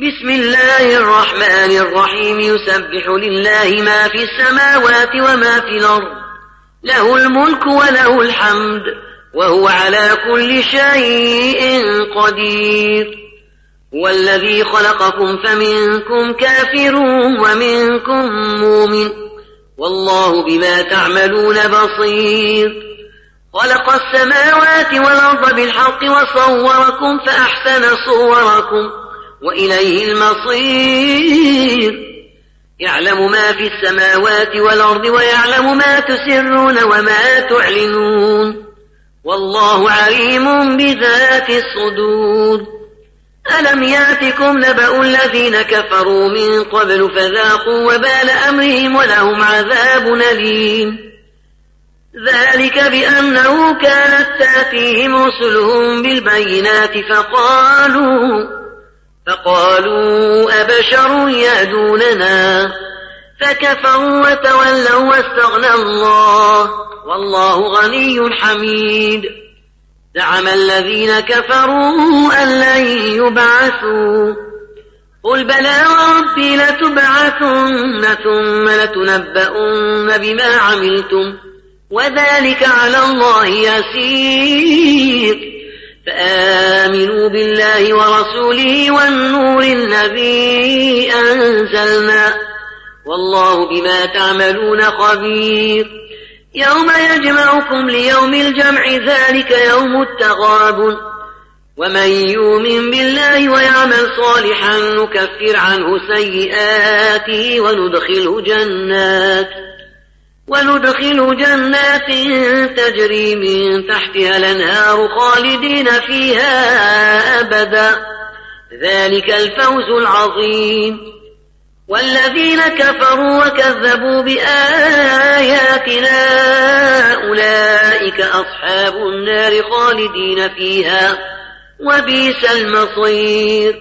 بسم الله الرحمن الرحيم. يسبح لله ما في السماوات وما في الأرض. له الملك وله الحمد. وهو على كل شيء قدير. والذي خلقكم فمنكم كافر ومنكم مؤمن. والله بما تعملون بصير. خلق السماوات والأرض بالحق وصوركم فأحسن صوركم. وإليه المصير. يعلم ما في السماوات والأرض ويعلم ما تسرون وما تعلنون. والله عليم بذات الصدور. ألم يأتكم نبأ الذين كفروا من قبل فذاقوا وبال أمرهم ولهم عذاب أليم. ذلك بأنه كانت تأتيهم رسلهم بالبينات فقالوا فقالوا أبشر يهدوننا فكفروا وتولوا واستغنى الله والله غني حميد زعم الذين كفروا أن لن يبعثوا قل بلى ربي لتبعثن ثم لتنبؤن بما عملتم وذلك على الله يسير فآمنوا بالله ورسوله والنور الذي أنزلنا. والله بما تعملون خبير. يوم يجمعكم ليوم الجمع ذلك يوم التغاب ومن يؤمن بالله ويعمل صالحا نكفر عنه سيئاته وندخله جنات. وندخل جنات تجري من تحتها الأنهار خالدين فيها أبدا. ذلك الفوز العظيم. والذين كفروا وكذبوا بآياتنا أولئك أصحاب النار خالدين فيها. وبئس المصير.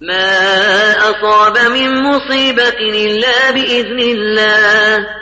ما أصاب من مصيبة إلا بإذن الله.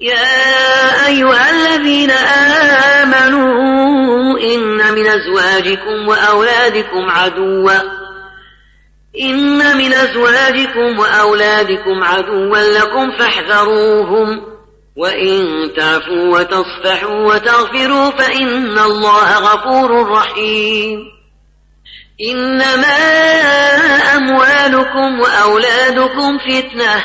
يا أيها الذين آمنوا إن من أزواجكم وأولادكم عدوا. إن من أزواجكم وأولادكم عدوا لكم فاحذروهم. وإن تعفوا وتصفحوا وتغفروا فإن الله غفور رحيم. إنما أموالكم وأولادكم فتنة.